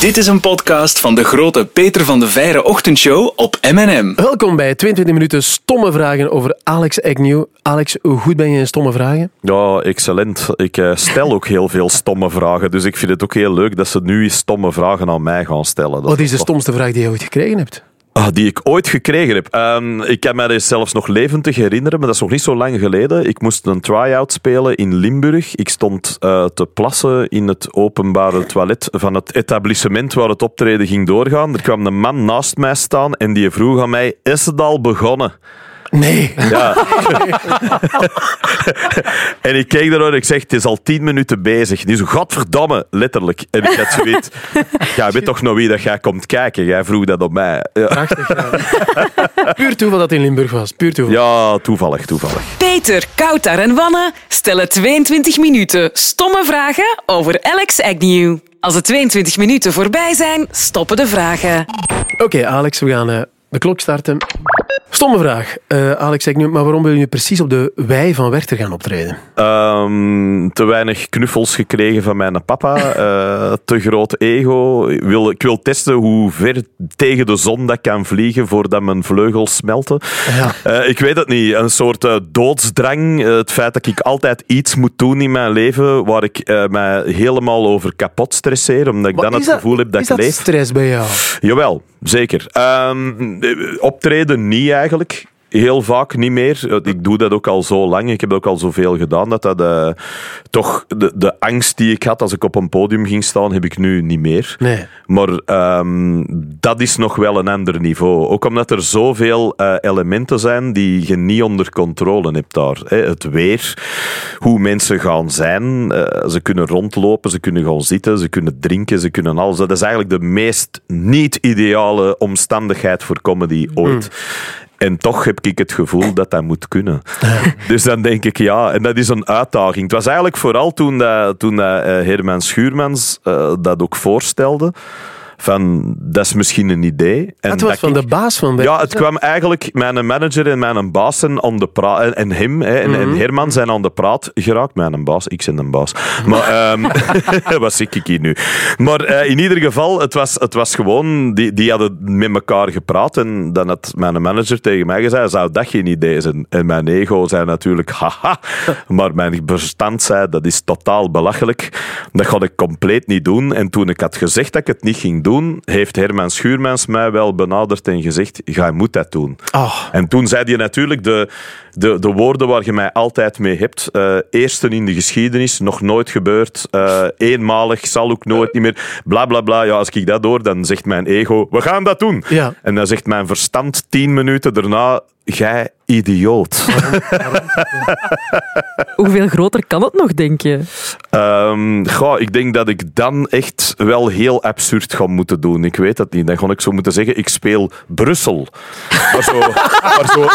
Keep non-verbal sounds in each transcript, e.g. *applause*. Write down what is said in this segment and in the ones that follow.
Dit is een podcast van de grote Peter van de Veire ochtendshow op M&M. Welkom bij 22 minuten stomme vragen over Alex Agnew. Alex, hoe goed ben je in stomme vragen? Ja, excellent. Ik eh, stel ook heel veel stomme vragen, dus ik vind het ook heel leuk dat ze nu stomme vragen aan mij gaan stellen. Dat Wat is de stomste vraag die je ooit gekregen hebt? Ah, die ik ooit gekregen heb. Ehm, ik kan mij dit zelfs nog levendig herinneren, maar dat is nog niet zo lang geleden. Ik moest een try-out spelen in Limburg. Ik stond eh, te plassen in het openbare toilet van het etablissement waar het optreden ging doorgaan. Er kwam een man naast mij staan en die vroeg aan mij, is het al begonnen? Nee. Ja. *laughs* *laughs* en ik keek daardoor en ik zeg, het is al tien minuten bezig. Die zo, godverdamme, letterlijk. En ik had zoiets, *laughs* ja, weet toch nog wie dat jij komt kijken? Jij vroeg dat op mij. Ja, Prachtig. ja. Puur toeval dat het in Limburg was. Puur toeval. ja toevallig, toevallig. Peter, Koutar en Wanne stellen 22 minuten stomme vragen over Alex Agnew. Als de 22 minuten voorbij zijn, stoppen de vragen. Oké, Alex, we gaan eh, de klok starten. Stomme vraag. Eh, Alex Agnew, maar waarom wil je nu precies op de wei van Werchter gaan optreden? Ehm, te weinig knuffels gekregen van mijn papa. eh, *laughs* te groot ego. Ik wil, ik wil testen hoe ver tegen de zon dat kan vliegen voordat mijn vleugels smelten. Ja. Eh, ik weet het niet. Een soort doodsdrang. Het feit dat ik altijd iets moet doen in mijn leven waar ik mij helemaal over kapot stresseer, omdat ik Wat dan is het gevoel heb dat is ik leef. stress bij jou? Jawel, zeker. Eh, optreden niet eigenlijk. Heel vaak niet meer. Ik doe dat ook al zo lang. Ik heb ook al zoveel gedaan dat dat eh, toch de, de angst die ik had als ik op een podium ging staan, heb ik nu niet meer. Nee. Maar ehm, dat is nog wel een ander niveau. Ook omdat er zoveel eh, elementen zijn die je niet onder controle hebt daar. Hè. Het weer, hoe mensen gaan zijn. eh, ze kunnen rondlopen, ze kunnen gaan zitten, ze kunnen drinken, ze kunnen alles. Dat is eigenlijk de meest niet-ideale omstandigheid voor comedy ooit. En toch heb ik het gevoel dat dat moet kunnen. Dus dan denk ik ja, en dat is een uitdaging. Het was eigenlijk vooral toen, dat, toen dat, eh, Herman Schuurmans eh, dat ook voorstelde. Van, dat is misschien een idee. En Het was dat van ik- de baas van Werchter. ja, het kwam eigenlijk, mijn manager en mijn baas zijn aan de praat, en, en hem, hè, en, Mhm. en Herman zijn aan de praat geraakt. Mijn baas, ik ben een baas. *laughs* Maar, ehm *laughs* wat zie ik hier nu? Maar eh, in ieder geval, het was, het was gewoon, die, die hadden met elkaar gepraat en dan had mijn manager tegen mij gezegd, zou dat geen idee zijn? En mijn ego zei natuurlijk, haha, *laughs* maar mijn verstand zei, dat is totaal belachelijk. Dat ga ik compleet niet doen. En toen ik had gezegd dat ik het niet ging doen, heeft Herman Schuurmans mij wel benaderd en gezegd, jij moet dat doen. Oh, En toen zei hij natuurlijk de, de, de woorden waar je mij altijd mee hebt. Eh eerste in de geschiedenis, nog nooit gebeurd. eh, eenmalig, zal ook nooit niet meer. Bla bla bla. Ja, als ik dat hoor, dan zegt mijn ego: we gaan dat doen. Ja. En dan zegt mijn verstand tien minuten daarna: jij idioot. *laughs* Hoeveel groter kan het nog, denk je? Ehm, goh, ik denk dat ik dan echt wel heel absurd ga moeten doen. Ik weet het niet. Dan ga ik zo moeten zeggen: ik speel Brussel. Maar zo. *laughs* maar zo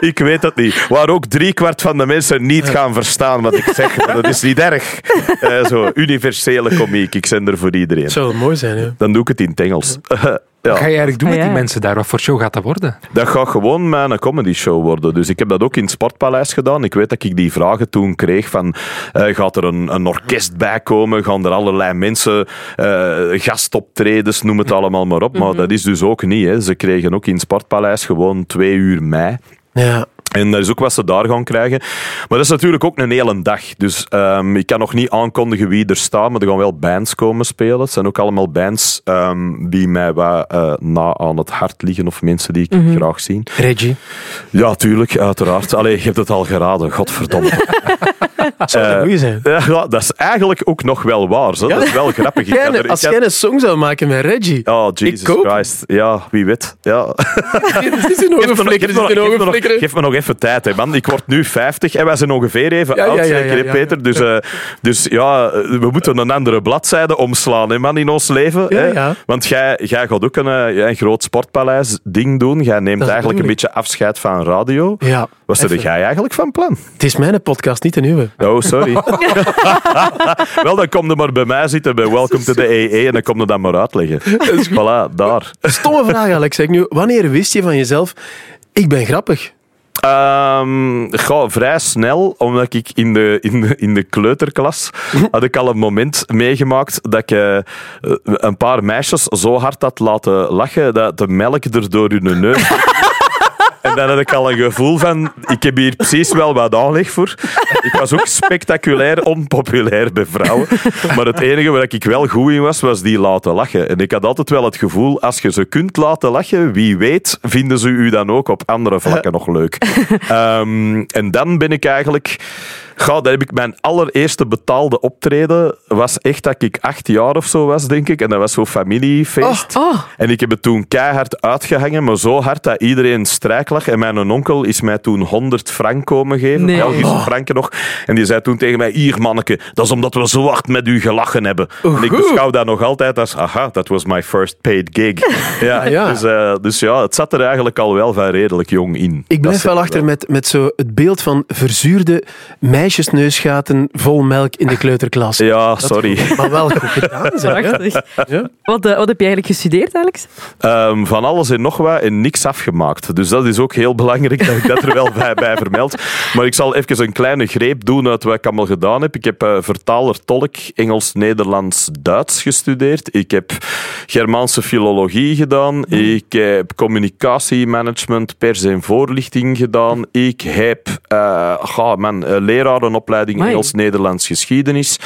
*laughs* ik weet het niet. Waar ook driekwart van de mensen niet gaan verstaan wat ik zeg. Maar dat is niet erg. Eh, zo, universele komiek. Ik zend er voor iedereen. het zou mooi zijn, ja. Dan doe ik het in het Engels. Wat ga ja, je eigenlijk doen Ah, met die ja. mensen daar? Wat voor show gaat dat worden? dat gaat gewoon mijn comedy show worden. Dus ik heb dat ook in het Sportpaleis gedaan. Ik weet dat ik die vragen toen kreeg van eh, gaat er een, een orkest bij komen? Gaan er allerlei mensen eh, gastoptredens, noem het allemaal maar op. Maar dat is dus ook niet. Hè. Ze kregen ook in het Sportpaleis gewoon twee uur mei. Ja. En dat is ook wat ze daar gaan krijgen. Maar dat is natuurlijk ook een hele dag. Dus ehm, ik kan nog niet aankondigen wie er staat, maar er gaan wel bands komen spelen. Het zijn ook allemaal bands ehm, die mij wat eh, na aan het hart liggen of mensen die ik graag zie. Reggie. Ja, tuurlijk, uiteraard. Allee, je hebt het al geraden, godverdomme. *laughs* *laughs* Zou dat Eh, een goeie zijn? Ja, dat is eigenlijk ook nog wel waar. Zo. Dat is wel grappig. Ik *laughs* Jij- had er- ik als had- jij een song zou maken met Reggie. Oh, Jesus koop. Christ. Ja, wie weet. Ja. *laughs* Zit Geef me nog- geef me zit nog- ogen geef me nog- flikkeren. Geef me nog even tijd, hè, man. Ik word nu 50 en wij zijn ongeveer even Ja, oud, ja, zeker, ja, hè, ja, Peter? Dus, eh, dus ja, eh, we moeten een andere bladzijde omslaan, hè, man, in ons leven. Ja, hè. ja. Want jij, jij gaat ook een, eh, ja, een groot sportpaleis-ding doen. Jij neemt de eigenlijk een bedoeling. beetje afscheid van radio. Ja. Wat zit even. jij eigenlijk van plan? Het is mijn podcast, niet de nieuwe. Oh, sorry. *laughs* Wel, dan kom je maar bij mij zitten bij Welcome to the EE en dan kom je dat maar uitleggen. Voilà, daar. Stomme vraag, Alex. Zeg nu, wanneer wist je van jezelf, ik ben grappig? Goh, vrij snel, omdat ik in de, in de, in de kleuterklas *laughs* had ik al een moment meegemaakt dat ik eh, een paar meisjes zo hard had laten lachen dat de melk er door hun neus... En dan had ik al een gevoel van, ik heb hier precies wel wat aanleg voor. Ik was ook spectaculair onpopulair bij vrouwen. Maar het enige waar ik wel goed in was, was die laten lachen. En ik had altijd wel het gevoel, als je ze kunt laten lachen, wie weet, vinden ze u dan ook op andere vlakken nog leuk. Ehm, en dan ben ik eigenlijk... Goh, daar heb ik mijn allereerste betaalde optreden. was echt dat ik acht jaar of zo was, denk ik. En dat was zo'n familiefeest. Oh. En ik heb het toen keihard uitgehangen, maar zo hard dat iedereen strijk lag. En mijn onkel is mij toen 100 frank komen geven, Nee. Belgische franken nog. En die zei toen tegen mij, hier manneke, dat is omdat we zo hard met u gelachen hebben. En ik beschouw dat nog altijd als, aha, that was my first paid gig. *laughs* Ja, ja. Dus, eh, dus ja, het zat er eigenlijk al wel van redelijk jong in. Ik blijf Dat wel achter er met, met zo het beeld van verzuurde meisjesneusgaten vol melk in de kleuterklas. Ja, sorry. Maar wel goed gedaan, zeg. Ja. Wat, eh, wat heb je eigenlijk gestudeerd, Alex? Ehm, van alles en nog wat en niks afgemaakt. Dus dat is ook heel belangrijk dat ik dat er wel bij, bij vermeld. Maar ik zal even een kleine greep doen uit wat ik allemaal gedaan heb. Ik heb eh, vertaler, tolk, Engels, Nederlands, Duits gestudeerd. Ik heb Germaanse filologie gedaan. Ik heb communicatiemanagement, pers en voorlichting gedaan. Ik heb eh, ga, man, eh, lerarenopleiding Amai. Engels, Nederlands, geschiedenis.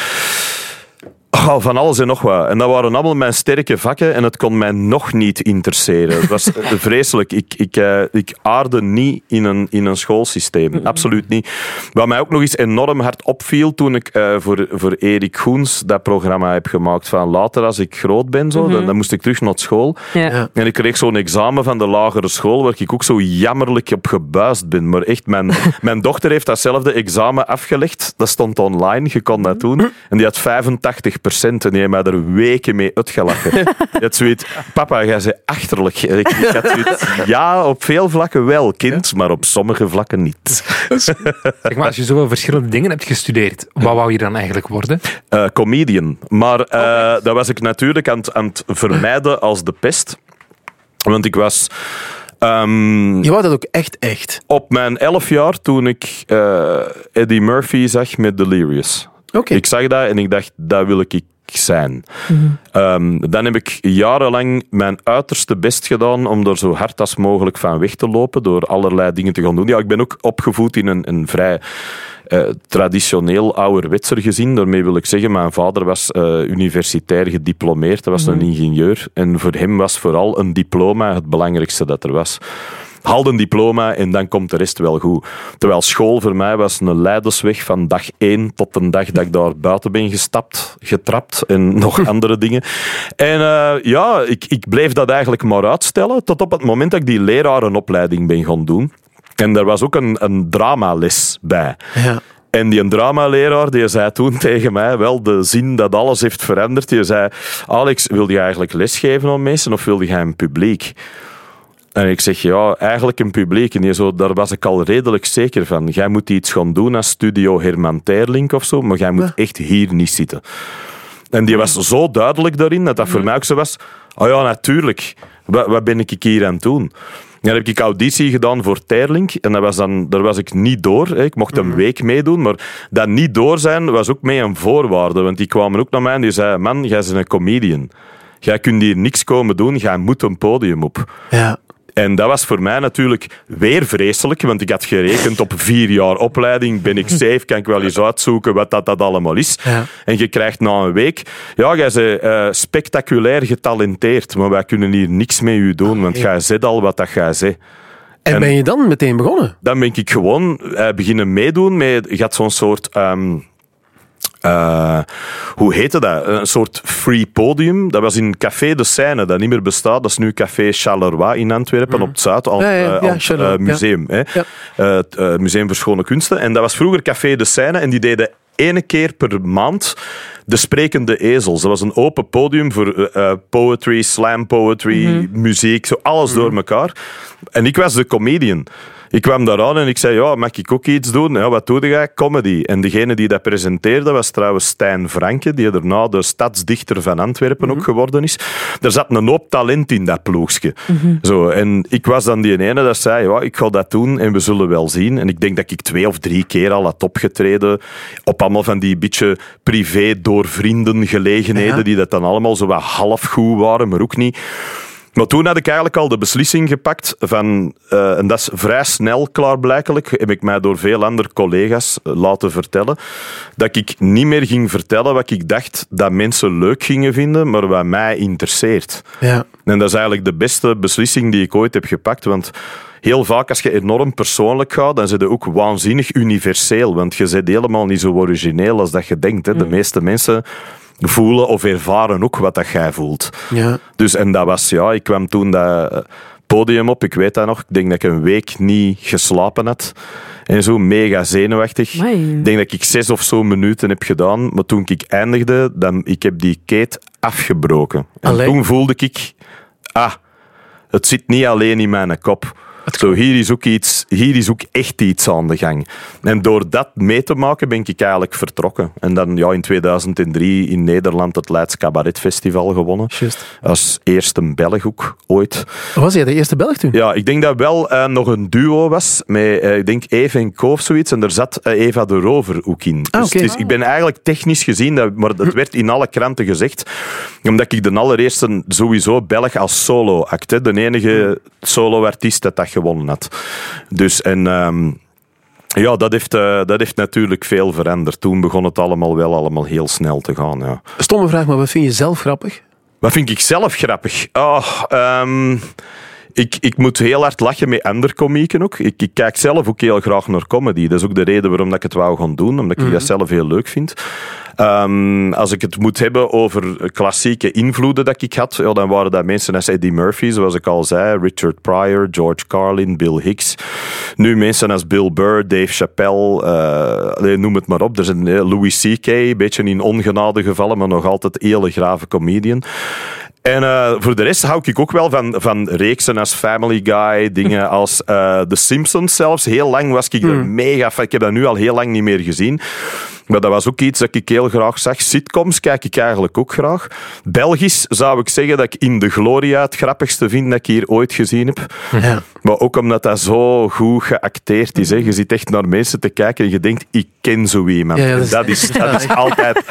Oh, van alles en nog wat. En dat waren allemaal mijn sterke vakken en het kon mij nog niet interesseren. Het was eh, *laughs* vreselijk. Ik, ik, eh, ik aarde niet in een, in een schoolsysteem. Absoluut niet. Wat mij ook nog eens enorm hard opviel toen ik eh, voor, voor Erik Goens dat programma heb gemaakt van later als ik groot ben, zo, dan, dan moest ik terug naar school. Ja. Ja. En ik kreeg zo'n examen van de lagere school waar ik ook zo jammerlijk op gebuist ben. Maar echt, mijn, *laughs* mijn dochter heeft datzelfde examen afgelegd. Dat stond online, je kon dat doen. En die had 85 en die mij er weken mee uitgelachen. Had *laughs* zoiets, papa, jij bent achterlijk. Ik, ik had zoiets, ja, op veel vlakken wel, kind, maar op sommige vlakken niet. Zeg maar, als je zoveel verschillende dingen hebt gestudeerd, wat wou je dan eigenlijk worden? Eh, comedian. Maar eh, dat was ik natuurlijk aan het, aan het vermijden als de pest. Want ik was... ehm, Je wou dat ook echt, echt. Op mijn elf jaar, toen ik eh, Eddie Murphy zag met Delirious. Ik zag dat en ik dacht, dat wil ik zijn. Ehm, dan heb ik jarenlang mijn uiterste best gedaan om er zo hard als mogelijk van weg te lopen, door allerlei dingen te gaan doen. Ja, ik ben ook opgevoed in een, een vrij eh, traditioneel ouderwetser gezin. Daarmee wil ik zeggen, mijn vader was eh, universitair gediplomeerd, hij was een ingenieur. En voor hem was vooral een diploma het belangrijkste dat er was. Haal een diploma en dan komt de rest wel goed. Terwijl school voor mij was een leidersweg van dag één tot de dag dat ik daar buiten ben gestapt, getrapt en *laughs* nog andere dingen. En eh, ja, ik, ik bleef dat eigenlijk maar uitstellen tot op het moment dat ik die lerarenopleiding ben gaan doen. En er was ook een, een dramales bij. Ja. En die dramaleraar die zei toen tegen mij wel de zin dat alles heeft veranderd. Die zei, Alex, wil je eigenlijk lesgeven aan mensen of wil je een publiek? En ik zeg, ja, eigenlijk een publiek. En die zo, daar was ik al redelijk zeker van. Jij moet iets gaan doen als studio Herman Terlink of zo, maar jij moet echt hier niet zitten. En die was zo duidelijk daarin, dat dat voor mij ook zo was. Oh ja, natuurlijk. Wat, wat ben ik hier aan het doen? Dan heb ik auditie gedaan voor Terlink. En dat was dan, daar was ik niet door. Ik mocht een week meedoen. Maar dat niet door zijn was ook mee een voorwaarde. Want die kwamen ook naar mij en die zeiden... Man, jij bent een comedian. Jij kunt hier niks komen doen. Jij moet een podium op. Ja. En dat was voor mij natuurlijk weer vreselijk, want ik had gerekend op vier jaar opleiding. Ben ik safe? Kan ik wel eens uitzoeken wat dat, dat allemaal is? Ja. En je krijgt na een week... Ja, jij bent eh, spectaculair getalenteerd, maar wij kunnen hier niks mee u doen, want jij zegt al wat dat jij zegt. En, En- ben je dan meteen begonnen? Dan ben ik gewoon eh, beginnen meedoen met... Je had zo'n soort... ehm, eh, hoe heette dat? Een soort free podium. Dat was in Café de Seine, dat niet meer bestaat. Dat is nu Café Charleroi in Antwerpen, op het Zuid, al, Ja, ja, ja, al het, Charleroi, ja. museum. Hè? Het Museum voor Schone Kunsten. En dat was vroeger Café de Seine en die deden ene keer per maand de Sprekende Ezels. Dat was een open podium voor eh, eh, poetry, slam poetry, muziek, zo alles door elkaar. En ik was de comedian. Ik kwam daar aan en ik zei, ja, mag ik ook iets doen? Ja, wat doe jij? Comedy. En degene die dat presenteerde was trouwens Stijn Franke, die daarna de stadsdichter van Antwerpen ook geworden is. Er zat een hoop talent in dat ploegje. Zo, en ik was dan die ene dat zei, ja, ik ga dat doen en we zullen wel zien. En ik denk dat ik twee of drie keer al had opgetreden op allemaal van die beetje privé door vrienden gelegenheden, Ja. die dat dan allemaal zo wat half goed waren, maar ook niet. Maar toen had ik eigenlijk al de beslissing gepakt van, eh, en dat is vrij snel klaarblijkelijk, heb ik mij door veel andere collega's eh, laten vertellen, dat ik niet meer ging vertellen wat ik dacht dat mensen leuk gingen vinden, maar wat mij interesseert. Ja. En dat is eigenlijk de beste beslissing die ik ooit heb gepakt, want heel vaak als je enorm persoonlijk gaat, dan zit je ook waanzinnig universeel, want je bent helemaal niet zo origineel als dat je denkt. Hè. De meeste mensen voelen of ervaren ook wat dat jij voelt. Ja. Dus, en dat was, ja, ik kwam toen dat eh, podium op, ik weet dat nog. Ik denk dat ik een week niet geslapen had. En zo mega zenuwachtig. Amai. Ik denk dat ik zes of zo minuten heb gedaan. Maar toen ik eindigde, dan, ik heb die keet afgebroken. En Allee. toen voelde ik, ah, het zit niet alleen in mijn kop. Zo, hier, is ook iets, hier is ook echt iets aan de gang. En door dat mee te maken ben ik eigenlijk vertrokken. En dan ja, in 2003 in Nederland het Leids Cabaret Festival gewonnen. Juist. Als eerste Belg ook ooit. Was jij de eerste Belg toen? Ja, ik denk dat wel eh, nog een duo was met, eh, ik denk Eva en Ko of zoiets. En daar zat eh, Eva de Rover ook in. Ah, dus is- ik ben eigenlijk technisch gezien, dat, maar dat werd in alle kranten gezegd, omdat ik de allereerste sowieso Belg als solo-act, hè, de enige solo-artiest dat dat gewonnen had. Dus en... ehm, ja, dat heeft, eh, dat heeft natuurlijk veel veranderd. Toen begon het allemaal wel allemaal heel snel te gaan. Ja. Stomme vraag, maar wat vind je zelf grappig? Wat vind ik zelf grappig? Oh, ehm, ik, ik moet heel hard lachen met andere komieken ook. Ik, ik kijk zelf ook heel graag naar comedy. Dat is ook de reden waarom dat ik het wou gaan doen, omdat ik dat zelf heel leuk vind. Ehm, als ik het moet hebben over klassieke invloeden dat ik had, ja, dan waren dat mensen als Eddie Murphy, zoals ik al zei, Richard Pryor, George Carlin, Bill Hicks. Nu mensen als Bill Burr, Dave Chappelle, eh, noem het maar op. Er zijn eh, Louis C.K., een beetje in ongenade gevallen, maar nog altijd hele grave comedian. En eh, voor de rest hou ik ook wel van, van reeksen als Family Guy, dingen *laughs* als eh The Simpsons zelfs. Heel lang was ik er mega van. Ik heb dat nu al heel lang niet meer gezien. Maar dat was ook iets dat ik heel graag zag. Sitcoms kijk ik eigenlijk ook graag. Belgisch zou ik zeggen dat ik in de Gloria het grappigste vind dat ik hier ooit gezien heb. Ja. Maar ook omdat dat zo goed geacteerd is. Hè. Je zit echt naar mensen te kijken en je denkt, ik ken zo iemand. Ja, dat is- dat, is, dat, is altijd,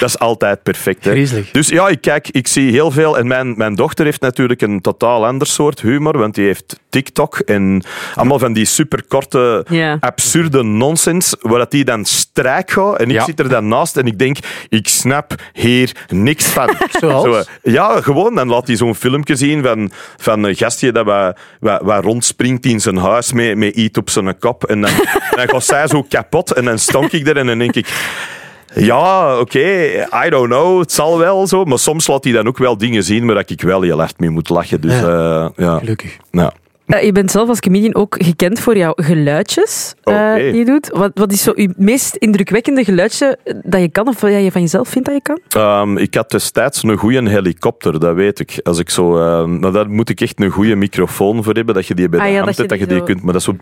dat is altijd perfect. Hè. Dus ja, ik kijk, ik zie heel veel. En mijn, mijn dochter heeft natuurlijk een totaal ander soort humor, want die heeft TikTok en allemaal van die superkorte, Ja. absurde nonsens, waar dat die dan strijk gaat. En ik Ja. zit er dan naast en ik denk, ik snap hier niks van. *laughs* Zoals? Zo, eh, ja, gewoon. Dan laat hij zo'n filmpje zien van, van een gastje dat wat, wat, wat rondspringt in zijn huis met, met iets op zijn kop. En dan, *laughs* dan gaat zij zo kapot en dan stonk ik er en dan denk ik... Ja, oké, I don't know, het zal wel zo. Maar soms laat hij dan ook wel dingen zien waar ik wel heel hard mee moet lachen. Dus ja. ja. Gelukkig. ja. Eh, je bent zelf als comedian ook gekend voor jouw geluidjes eh, die je doet. Wat, wat is zo je meest indrukwekkende geluidje dat je kan, of wat je van jezelf vindt dat je kan? Ehm, ik had destijds een goede helikopter, dat weet ik. Als ik zo, ehm, maar daar moet ik echt een goede microfoon voor hebben, dat je die bij de Ah ja, hand dat je hebt, dat je die kunt. Maar dat is zo...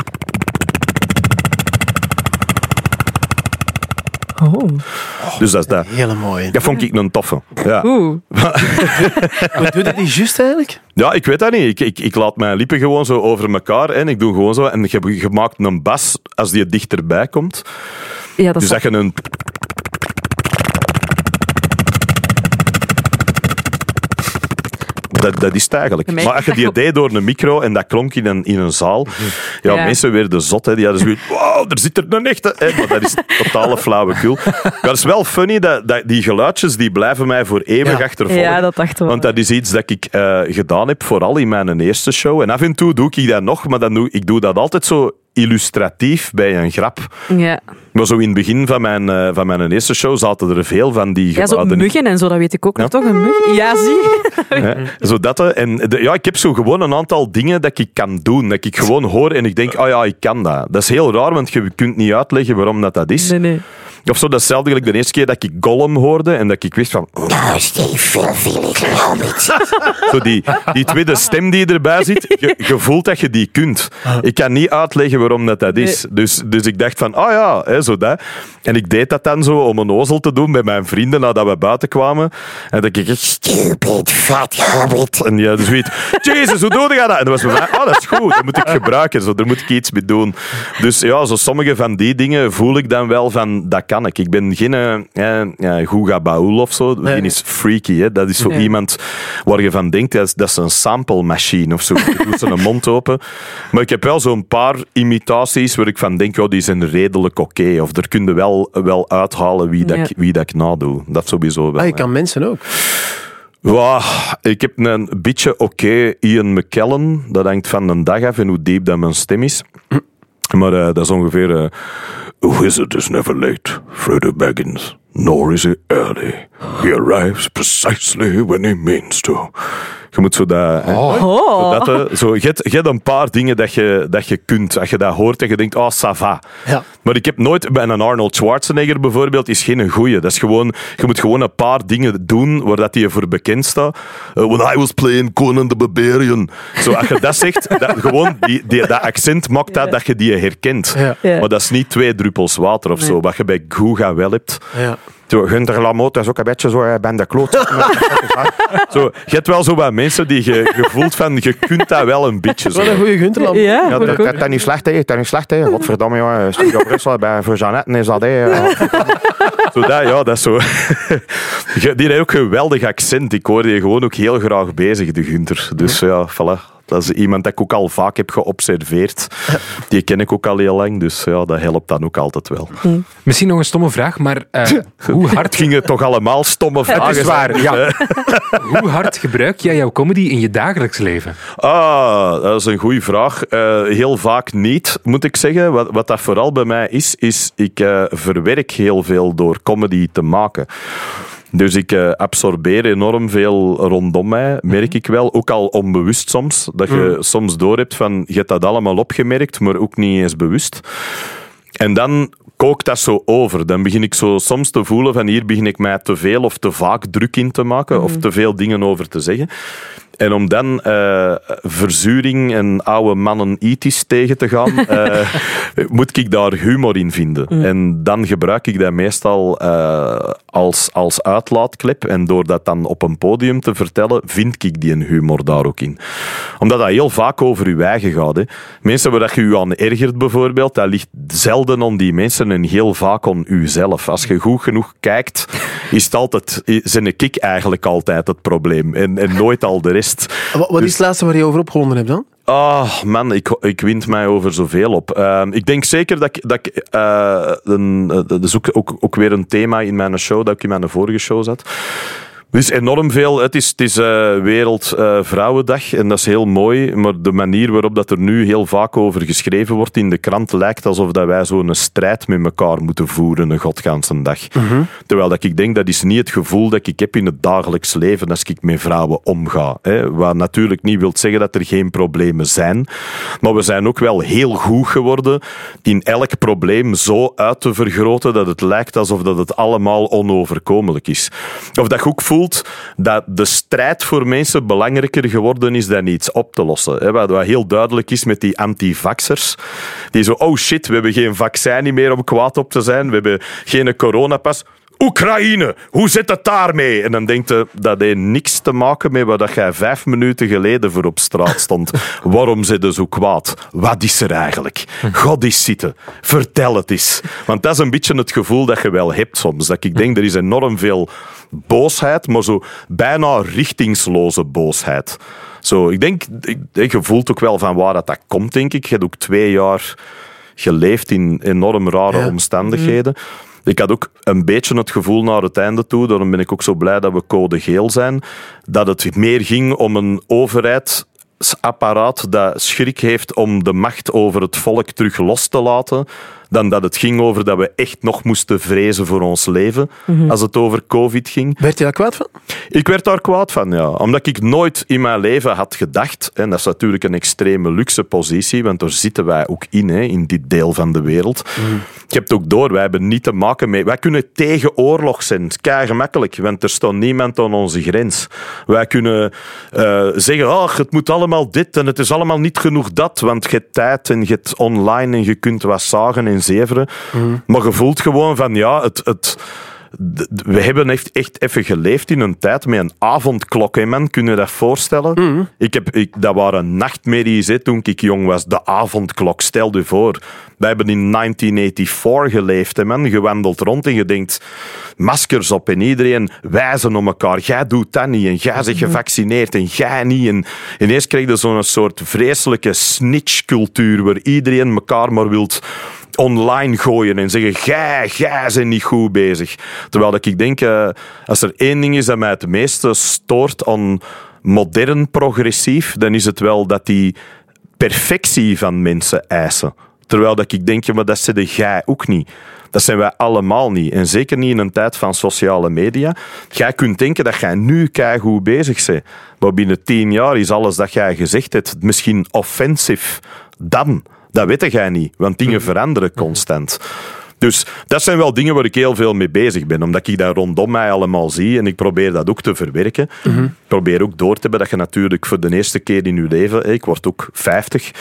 Oh. Dus dat is dat. Hele mooie. Dat vond ik een toffe. Ja. Oeh. *laughs* Hoe doe je dat niet juist eigenlijk? Ja, ik weet dat niet. Ik, ik, ik laat mijn lippen gewoon zo over elkaar en ik doe gewoon zo. En je, je maakt een bas als die dichterbij komt. Ja, dat Dus is dat je een... Dat, dat is het eigenlijk. Maar als je die deed door een micro en dat klonk in een, in een zaal, ja, Ja. mensen werden zot. Hè. Die hadden zoiets wow, er zit er een echte. Hè. Maar dat is totale flauwekul. Maar het is wel funny, dat, dat, die geluidjes die blijven mij voor eeuwig Ja. achtervolgen. Ja, dat dachten we. Want dat is iets dat ik eh, gedaan heb, vooral in mijn eerste show. En af en toe doe ik dat nog, maar dan doe, ik doe dat altijd zo illustratief bij een grap. Ja, Maar zo in het begin van mijn, eh, van mijn eerste show zaten er veel van die ja zo muggen en zo, dat weet ik ook nog, Ja. toch? Een mug? Ja, zie. *laughs* Zo dat, hè. en de- ja, ik heb zo gewoon een aantal dingen dat ik kan doen. Dat ik gewoon hoor en ik denk, oh ja, ik kan dat. Dat is heel raar, want je kunt niet uitleggen waarom dat, dat is. Nee, nee. Of zo, datzelfde gelijk de eerste keer dat ik Gollum hoorde en dat ik wist van... Nou, Steve, veel, veel, het. *laughs* Zo die, die tweede stem die erbij zit, je, je voelt dat je die kunt. Ik kan niet uitleggen waarom dat, dat is. Dus, dus ik dacht van, oh ja, hè, zo dat. En ik deed dat dan zo om een ozel te doen met mijn vrienden nadat we buiten kwamen. En dan keek ik, Stupid fat hobbit. en ja, dus weet, Jezus, hoe doe je dat? En dan was bij mij, oh, dat is goed, dat moet ik gebruiken, zo, daar moet ik iets mee doen. Dus ja, zo sommige van die dingen voel ik dan wel van, dat kan ik. Ik ben geen ja, ja, Guga Baul of zo, die is freaky, hè. dat is zo iemand waar je van denkt, dat is, dat is een sample machine of zo. Je doet zijn mond open. Maar ik heb wel zo'n paar imitaties waar ik van denk, oh, die zijn redelijk oké. Of er kun je wel, wel uithalen wie, dat, Ja. ik, wie dat ik nadoe. Dat sowieso wel. Ah, je hè. kan mensen ook. Ja, ik heb een beetje oké Ian McKellen. Dat hangt van de dag af en hoe diep dat mijn stem is. Maar eh, dat is ongeveer... eh A wizard is never late, Frodo Baggins. Nor is he early. He arrives precisely when he means to. Je moet zo dat... hè. Oh. Dat, hè, zo, je, hebt, je hebt een paar dingen dat je, dat je kunt. Als je dat hoort en je denkt, oh, ça va. Ja. Maar ik heb nooit... Bij een Arnold Schwarzenegger bijvoorbeeld is geen goeie. Dat is gewoon... Je moet gewoon een paar dingen doen waar dat hij voor bekend staat. Uh, when I was playing Conan the Barbarian. Zo, als je dat zegt, dat, gewoon die, die, dat accent maakt dat, dat je die herkent. Ja. Ja. Maar dat is niet twee druppels water of zo. Wat je bij Guga wel hebt. Ja. Zo, Gunther Lamotte is ook een beetje zo, eh, ben de kloot. *laughs* zo, je hebt wel zo wat mensen die je, je voelt van, je kunt dat wel een beetje zo. Wat een goede Gunterland. Ja, Ja, vond dat, dat, dat is niet slecht, hè. Dat is niet slecht, hè. Godverdomme, jongen. Studio Brussel, bij, voor Jeannette is dat, hè. Zo dat, ja, dat is zo. *laughs* Je- Die heeft ook een geweldig accent. Ik hoor die gewoon ook heel graag bezig, de Gunther. Dus ja, voilà. Dat is iemand dat ik ook al vaak heb geobserveerd. *laughs* Die ken ik ook al heel lang, dus ja, dat helpt dan ook altijd wel. Misschien nog een stomme vraag, maar eh, *laughs* hoe, hard, Het gingen toch allemaal stomme vragen. is waar, ja. *laughs* hoe hard gebruik jij jouw comedy in je dagelijks leven? Ah, dat is een goede vraag. Eh, heel vaak niet, moet ik zeggen. Wat, wat dat vooral bij mij is, is ik eh, verwerk heel veel door comedy te maken. Dus ik eh, absorbeer enorm veel rondom mij, merk ik wel. Ook al onbewust soms. Dat je soms doorhebt van, je hebt dat allemaal opgemerkt, maar ook niet eens bewust. En dan kookt dat zo over. Dan begin ik zo soms te voelen van hier begin ik mij te veel of te vaak druk in te maken of te veel dingen over te zeggen. En om dan eh, verzuring en oude mannen itis tegen te gaan, *laughs* eh, moet ik daar humor in vinden. En dan gebruik ik dat meestal eh, als, als uitlaatklep. En door dat dan op een podium te vertellen, vind ik die humor daar ook in. Omdat dat heel vaak over je eigen gaat. Hè. Mensen waar dat je je aan ergert bijvoorbeeld, dat ligt zelden aan die mensen en heel vaak aan uzelf. Als je goed genoeg kijkt, is het altijd, zijn ik eigenlijk altijd het probleem. En, en nooit al de rest. Wat, wat is het laatste waar je over opgewonden hebt dan? Ah, man, ik, ik wind mij over zoveel op. Ehm, ik denk zeker dat ik... Dat ik een, dat is ook, ook, ook weer een thema in mijn show, dat ik in mijn vorige show zat. Er is enorm veel. Het is, het is eh, Wereld eh, en dat is heel mooi. Maar de manier waarop dat er nu heel vaak over geschreven wordt in de krant lijkt alsof dat wij zo'n strijd met elkaar moeten voeren een godganse dag. Terwijl dat ik denk dat is niet het gevoel dat ik heb in het dagelijks leven als ik met vrouwen omga. Hè. Wat natuurlijk niet wil zeggen dat er geen problemen zijn. Maar we zijn ook wel heel goed geworden in elk probleem zo uit te vergroten dat het lijkt alsof dat het allemaal onoverkomelijk is. Of dat je ook voelt dat de strijd voor mensen belangrijker geworden is dan iets op te lossen. Wat heel duidelijk is met die antivaxers. Die zo, oh shit, we hebben geen vaccin meer om kwaad op te zijn. We hebben geen coronapas. Oekraïne, hoe zit het daarmee? En dan denkt je, dat heeft niks te maken met wat jij vijf minuten geleden voor op straat stond. *laughs* Waarom zit je zo kwaad? Wat is er eigenlijk? God is zitten. Vertel het eens. Want dat is een beetje het gevoel dat je wel hebt soms. Dat ik denk, er is enorm veel boosheid, maar zo bijna richtingsloze boosheid. Zo, ik denk, ik, je voelt ook wel van waar dat, dat komt, denk ik. Je hebt ook twee jaar geleefd in enorm rare Ja. omstandigheden. Ik had ook een beetje het gevoel naar het einde toe, daarom ben ik ook zo blij dat we code geel zijn, dat het meer ging om een overheidsapparaat dat schrik heeft om de macht over het volk terug los te laten, dan dat het ging over dat we echt nog moesten vrezen voor ons leven als het over COVID ging. Werd je daar kwaad van? Ik werd daar kwaad van, ja. Omdat ik nooit in mijn leven had gedacht, en dat is natuurlijk een extreme luxe positie, want daar zitten wij ook in, hè, in dit deel van de wereld. Je hebt ook door, wij hebben niet te maken mee... Wij kunnen tegen oorlog zijn, kei gemakkelijk, want er staat niemand aan onze grens. Wij kunnen eh, zeggen, oh, het moet allemaal dit en het is allemaal niet genoeg dat, want je hebt tijd en je hebt online en je kunt wat zagen en zeveren. Maar je voelt gewoon van, ja, het... het we hebben echt, echt even geleefd in een tijd met een avondklok, hè, man. Kun je dat voorstellen? Ik heb, ik, dat waren nachtmerries hè, toen ik jong was. De avondklok, stel je voor. Wij hebben in 1984 geleefd, hè, man. Je wandelt rond en je denkt, maskers op en iedereen wijzen om elkaar. Jij doet dat niet en jij bent gevaccineerd en jij niet. En ineens krijg je zo'n soort vreselijke snitchcultuur waar iedereen elkaar maar wilt online gooien en zeggen: Gij, gij bent niet goed bezig. Terwijl dat ik denk, eh, als er één ding is dat mij het meeste stoort aan modern progressief, dan is het wel dat die perfectie van mensen eisen. Terwijl dat ik denk, ja, maar dat zitten jij ook niet. Dat zijn wij allemaal niet. En zeker niet in een tijd van sociale media. Jij kunt denken dat jij nu goed bezig bent. Maar binnen tien jaar is alles dat jij gezegd hebt misschien offensief. Dan. Dat weet jij niet. Want dingen veranderen constant. Dus dat zijn wel dingen waar ik heel veel mee bezig ben. Omdat ik dat rondom mij allemaal zie. En ik probeer dat ook te verwerken. Ik probeer ook door te hebben dat je natuurlijk voor de eerste keer in je leven... Ik word ook 50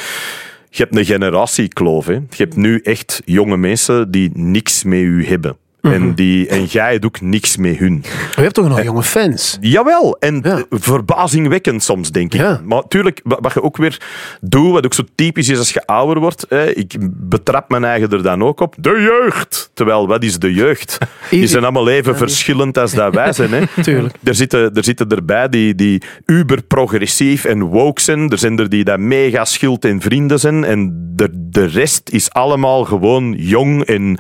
je hebt een generatiekloof. Hè. Je hebt nu echt jonge mensen die niks met u hebben. En, die, en jij ook niks met hun. Je hebt toch nog jonge fans? Jawel, en Ja. verbazingwekkend soms, denk ik. Ja. Maar natuurlijk, wa- wat je ook weer doet, wat ook zo typisch is als je ouder wordt, hè, ik betrap mijn eigen er dan ook op, de jeugd. Terwijl, wat is de jeugd? *laughs* Die zijn allemaal even verschillend als dat wij zijn. Hè. *laughs* Tuurlijk. Er zitten, er zitten erbij die, die uber-progressief en woke zijn. Er zijn er die dat mega schild en vrienden zijn. En de, de rest is allemaal gewoon jong en...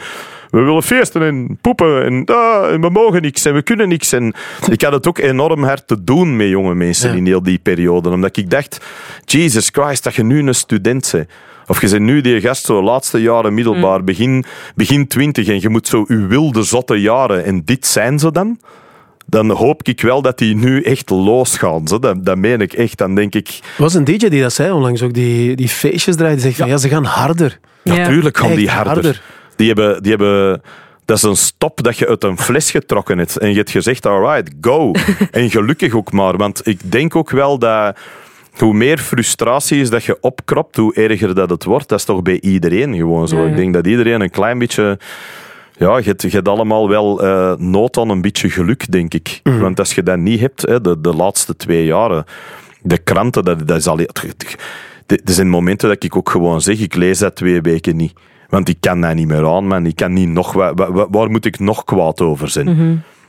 We willen feesten en poepen en, ah, en we mogen niks en we kunnen niks. En ik had het ook enorm hard te doen met jonge mensen Ja. in heel die periode. Omdat ik dacht, Jesus Christ, dat je nu een student bent. Of je bent nu die gast, zo laatste jaren middelbaar, begin, begin twintig, en je moet zo uw wilde, zotte jaren. En dit zijn ze dan? Dan hoop ik wel dat die nu echt losgaan. Zo. Dat, dat meen ik echt. Dan denk ik, Er was een DJ die dat zei onlangs ook, die, die feestjes draaide. Die zegt van ja, ze gaan harder. Ja. natuurlijk gaan die harder. Die, hebben, die hebben... Dat is een stop dat je uit een fles getrokken hebt. En je hebt gezegd, alright, go. *laughs* en gelukkig ook maar. Want ik denk ook wel dat... Hoe meer frustratie is dat je opkropt, hoe erger dat het wordt. Dat is toch bij iedereen gewoon zo. Ja, ja. Ik denk dat iedereen een klein beetje... Ja, je hebt, je hebt allemaal wel eh, nood aan een beetje geluk, denk ik. Want als je dat niet hebt, hè, de, de laatste twee jaren, de kranten, dat, dat is al... Er zijn momenten dat ik ook gewoon zeg, ik lees dat twee weken niet. Want ik kan dat niet meer aan, man. Ik kan niet nog... wa- wa- wa- waar moet ik nog kwaad over zijn?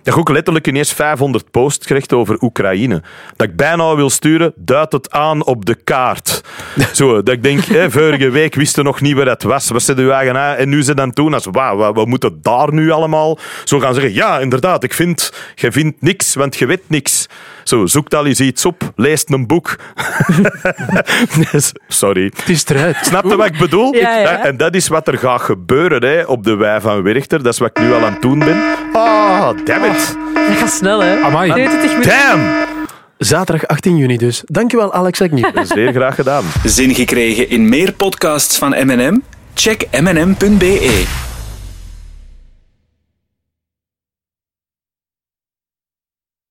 Dat ik ook letterlijk ineens 500 posts kreeg over Oekraïne. Dat ik bijna wil sturen, duid het aan op de kaart. *laughs* Zo, dat ik denk, hè, vorige week wisten nog niet waar het was. Wat zit uw eigen aan? En nu ze dan toen als, wauw, wat, wat moet het daar nu allemaal? Zo gaan zeggen, ja, inderdaad, ik vind, je vindt niks, want je weet niks. Zo, zoek al eens iets op, leest een boek. *laughs* Sorry. Het is eruit. Snap je wat ik bedoel? Ja, ja. En dat is wat er gaat gebeuren hè, op de wei van Werchter. Dat is wat ik nu al aan het doen ben. Ah, damn it. Dat gaat snel, hè? Amai. 22 minuten. Damn. Zaterdag 18 juni dus. Dankjewel Alex Agnew. *laughs* Zeer graag gedaan. Zin gekregen in meer podcasts van M&M? Check mnm.be.